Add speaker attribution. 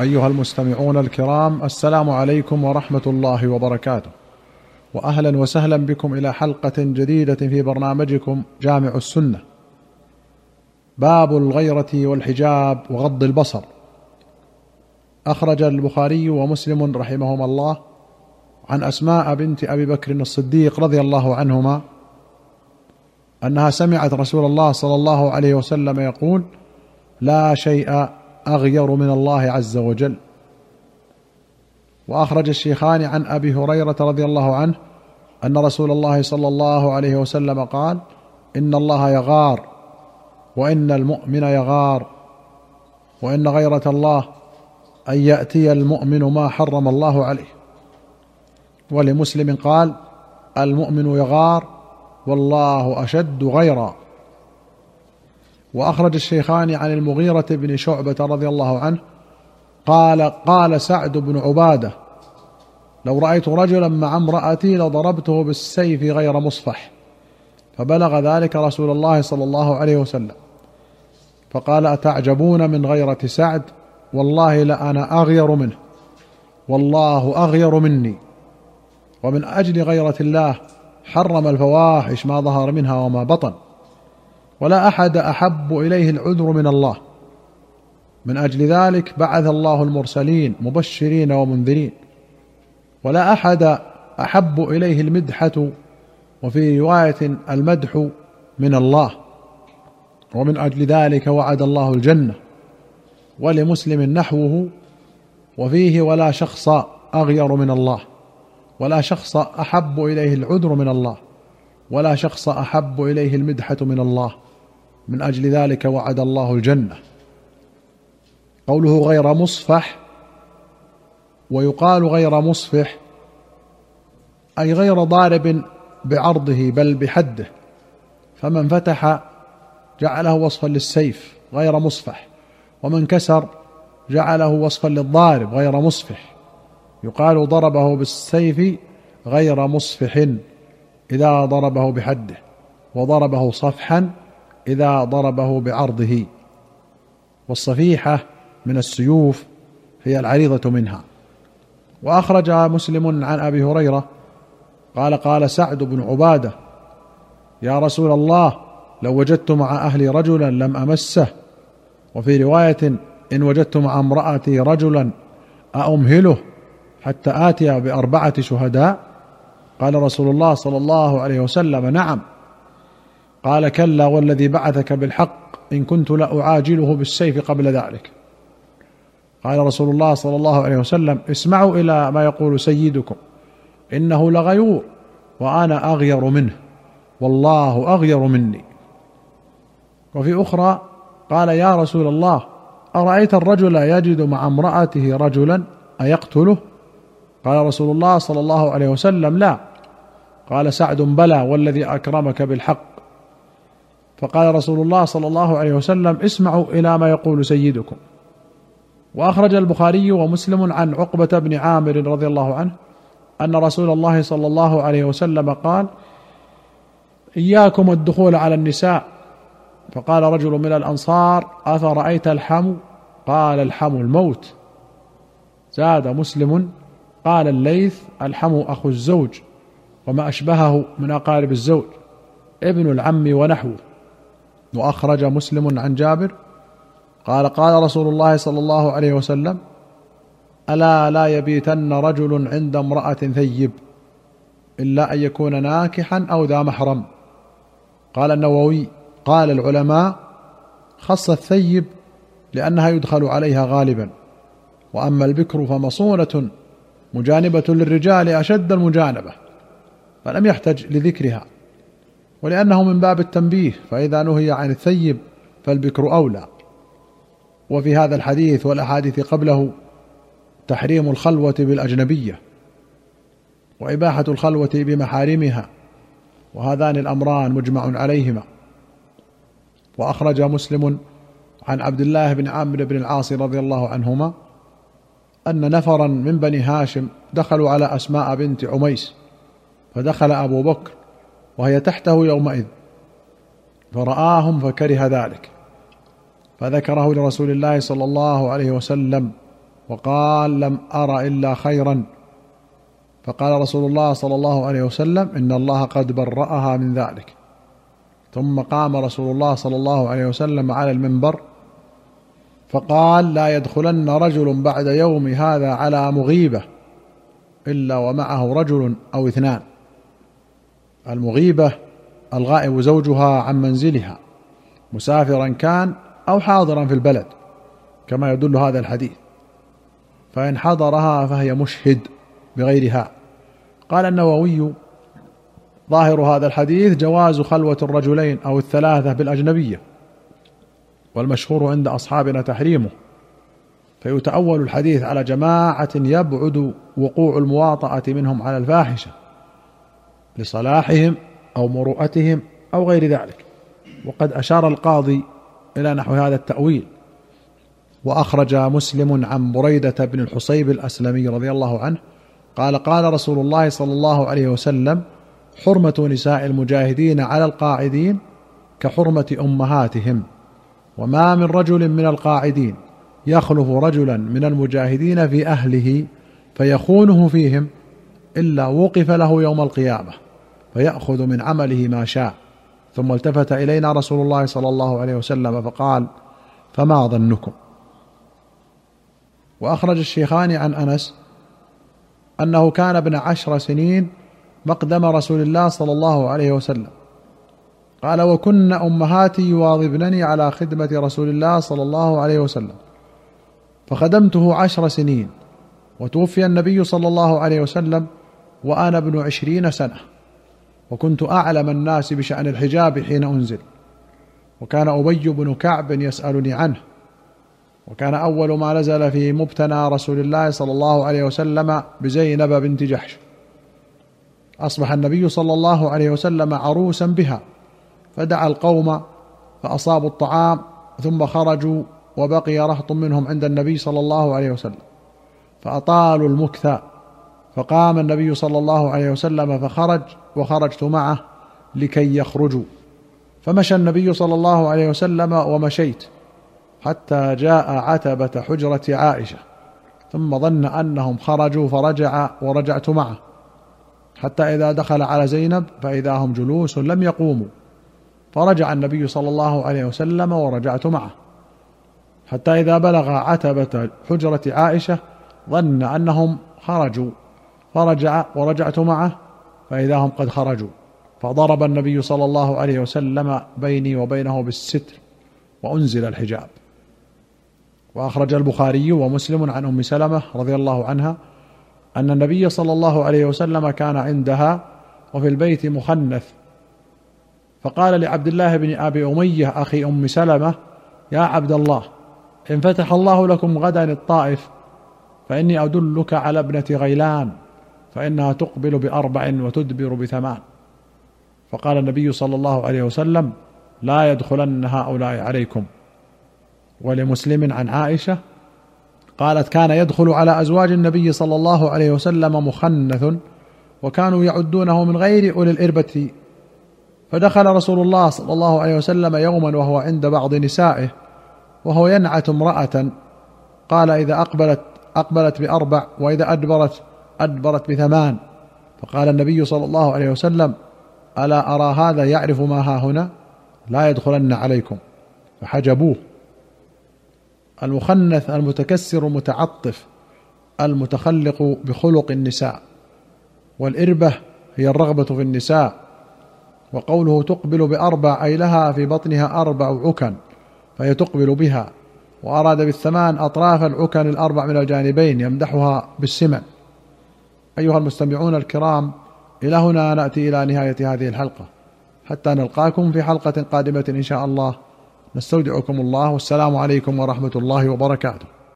Speaker 1: أيها المستمعون الكرام السلام عليكم ورحمة الله وبركاته. واهلا وسهلا بكم إلى حلقة جديدة في برنامجكم جامع السنة. باب الغيرة والحجاب وغض البصر. أخرج البخاري ومسلم رحمهما الله عن أسماء بنت أبي بكر الصديق رضي الله عنهما أنها سمعت رسول الله صلى الله عليه وسلم يقول لا شيء أغير من الله عز وجل. وأخرج الشيخان عن أبي هريرة رضي الله عنه أن رسول الله صلى الله عليه وسلم قال إن الله يغار وإن المؤمن يغار وإن غيرة الله أن يأتي المؤمن ما حرم الله عليه. ولمسلم قال المؤمن يغار والله أشد غيرا. وأخرج الشيخان عن المغيرة بن شعبة رضي الله عنه قال قال سعد بن عبادة لو رأيت رجلا مع امرأتي لضربته بالسيف غير مصفح. فبلغ ذلك رسول الله صلى الله عليه وسلم. فقال أتعجبون من غيرة سعد؟ والله لأنا أغير منه والله أغير مني. ومن أجل غيرة الله حرم الفواحش ما ظهر منها وما بطن. ولا أحد أحب إليه العذر من الله. من أجل ذلك بعث الله المرسلين مبشرين ومنذرين. ولا أحد أحب إليه المدحة وفي رواية المدح من الله. ومن أجل ذلك وعد الله الجنة. ولمسلم نحوه وفيه ولا شخص أغير من الله. ولا شخص أحب إليه العذر من الله. ولا شخص أحب إليه المدحة من الله. من أجل ذلك وعد الله الجنة. قوله غير مصفح ويقال غير مصفح أي غير ضارب بعرضه بل بحده. فمن فتح جعله وصفا للسيف غير مصفح ومن كسر جعله وصفا للضارب غير مصفح. يقال ضربه بالسيف غير مصفح. إذا ضربه بحده وضربه صفحا إذا ضربه بعرضه. والصفيحة من السيوف هي العريضة منها. وأخرج مسلم عن أبي هريرة قال قال سعد بن عبادة يا رسول الله لو وجدت مع أهلي رجلا لم أمسه. وفي رواية إن وجدت مع امرأتي رجلا أأمهله حتى آتي بأربعة شهداء. قال رسول الله صلى الله عليه وسلم نعم. قال كلا والذي بعثك بالحق إن كنت لأعاجله بالسيف قبل ذلك. قال رسول الله صلى الله عليه وسلم اسمعوا إلى ما يقول سيدكم إنه لغيور وأنا أغير منه والله أغير مني. وفي أخرى قال يا رسول الله أرأيت الرجل يجد مع امرأته رجلا أيقتله؟ قال رسول الله صلى الله عليه وسلم لا. قال سعد بلى والذي أكرمك بالحق. فقال رسول الله صلى الله عليه وسلم اسمعوا إلى ما يقول سيدكم. وأخرج البخاري ومسلم عن عقبة بن عامر رضي الله عنه أن رسول الله صلى الله عليه وسلم قال إياكم الدخول على النساء. فقال رجل من الأنصار أفرأيت الحم قال الحم الموت. زاد مسلم قال الليث الحم أخو الزوج وما أشبهه من أقارب الزوج ابن العم ونحوه. وأخرج مسلم عن جابر قال قال رسول الله صلى الله عليه وسلم ألا لا يبيتن رجل عند امرأة ثيب إلا أن يكون ناكحا أو ذا محرم. قال النووي قال العلماء خص الثيب لأنها يدخل عليها غالبا وأما البكر فمصونة مجانبة للرجال أشد المجانبة فلم يحتج لذكرها ولأنه من باب التنبيه فإذا نهي عن الثيب فالبكر أولى. وفي هذا الحديث والأحاديث قبله تحريم الخلوة بالأجنبية وإباحة الخلوة بمحارمها وهذان الأمران مجمع عليهما. وأخرج مسلم عن عبد الله بن عامر بن العاص رضي الله عنهما أن نفرا من بني هاشم دخلوا على أسماء بنت عميس فدخل أبو بكر وهي تحته يومئذ فرآهم فكره ذلك. فذكره لرسول الله صلى الله عليه وسلم وقال لم أر إلا خيرا. فقال رسول الله صلى الله عليه وسلم إن الله قد برأها من ذلك. ثم قام رسول الله صلى الله عليه وسلم على المنبر فقال لا يدخلن رجل بعد يوم هذا على مغيبة إلا ومعه رجل أو اثنان. المغيبة الغائب زوجها عن منزلها مسافرا كان أو حاضرا في البلد كما يدل هذا الحديث. فإن حضرها فهي مشهد بغيرها. قال النووي ظاهر هذا الحديث جواز خلوة الرجلين أو الثلاثة بالأجنبية. والمشهور عند أصحابنا تحريمه. فيتأول الحديث على جماعة يبعد وقوع المواطأة منهم على الفاحشة لصلاحهم أو مروءتهم أو غير ذلك. وقد أشار القاضي إلى نحو هذا التأويل. وأخرج مسلم عن بريدة بن الحصيب الأسلمي رضي الله عنه قال قال رسول الله صلى الله عليه وسلم حرمة نساء المجاهدين على القاعدين كحرمة أمهاتهم. وما من رجل من القاعدين يخلف رجلا من المجاهدين في أهله فيخونه فيهم إلا وقف له يوم القيامة فيأخذ من عمله ما شاء. ثم التفت إلينا رسول الله صلى الله عليه وسلم فقال فما ظنكم؟ وأخرج الشيخان عن أنس أنه كان ابن عشر سنين مقدم رسول الله صلى الله عليه وسلم. قال وكن أمهاتي يواظبنني على خدمة رسول الله صلى الله عليه وسلم فخدمته عشر سنين وتوفي النبي صلى الله عليه وسلم وأنا ابن عشرين سنة وكنت أعلم الناس بشأن الحجاب حين أنزل وكان أبي بن كعب يسألني عنه وكان أول ما نزل في مبتنى رسول الله صلى الله عليه وسلم بزينب بنت جحش أصبح النبي صلى الله عليه وسلم عروسا بها فدعا القوم فأصابوا الطعام ثم خرجوا وبقي رهط منهم عند النبي صلى الله عليه وسلم. فأطالوا المكث. فقام النبي صلى الله عليه وسلم فخرج وخرجت معه لكي يخرجوا. فمشى النبي صلى الله عليه وسلم ومشيت حتى جاء عتبة حجرة عائشة. ثم ظن أنهم خرجوا فرجع ورجعت معه. حتى إذا دخل على زينب فإذا هم جلوس لم يقوموا. فرجع النبي صلى الله عليه وسلم ورجعت معه. حتى إذا بلغ عتبة حجرة عائشة ظن أنهم خرجوا. فرجع ورجعت معه فإذا هم قد خرجوا. فضرب النبي صلى الله عليه وسلم بيني وبينه بالستر وأنزل الحجاب. وأخرج البخاري ومسلم عن أم سلمة رضي الله عنها أن النبي صلى الله عليه وسلم كان عندها وفي البيت مخنث فقال لعبد الله بن أبي أمية أخي أم سلمة يا عبد الله إن فتح الله لكم غدا الطائف فإني أدلك على ابنة غيلان فإنها تقبل بأربع وتدبر بثمان. فقال النبي صلى الله عليه وسلم لا يدخلن هؤلاء عليكم. ولمسلم عن عائشة قالت كان يدخل على أزواج النبي صلى الله عليه وسلم مخنث وكانوا يعدونه من غير أولي الإربة فدخل رسول الله صلى الله عليه وسلم يوما وهو عند بعض نسائه وهو ينعت امرأة قال إذا أقبلت أقبلت بأربع وإذا أدبرت أدبرت بثمان. فقال النبي صلى الله عليه وسلم ألا أرى هذا يعرف ما ها هنا؟ لا يدخلن عليكم. فحجبوه. المخنث المتكسر المتعطف المتخلق بخلق النساء والإربة هي الرغبة في النساء. وقوله تقبل بأربع أي لها في بطنها أربع عكن فهي تقبل بها وأراد بالثمان أطراف العكن الأربع من الجانبين يمدحها بالسمن. أيها المستمعون الكرام إلى هنا نأتي إلى نهاية هذه الحلقة. حتى نلقاكم في حلقة قادمة إن شاء الله. نستودعكم الله والسلام عليكم ورحمة الله وبركاته.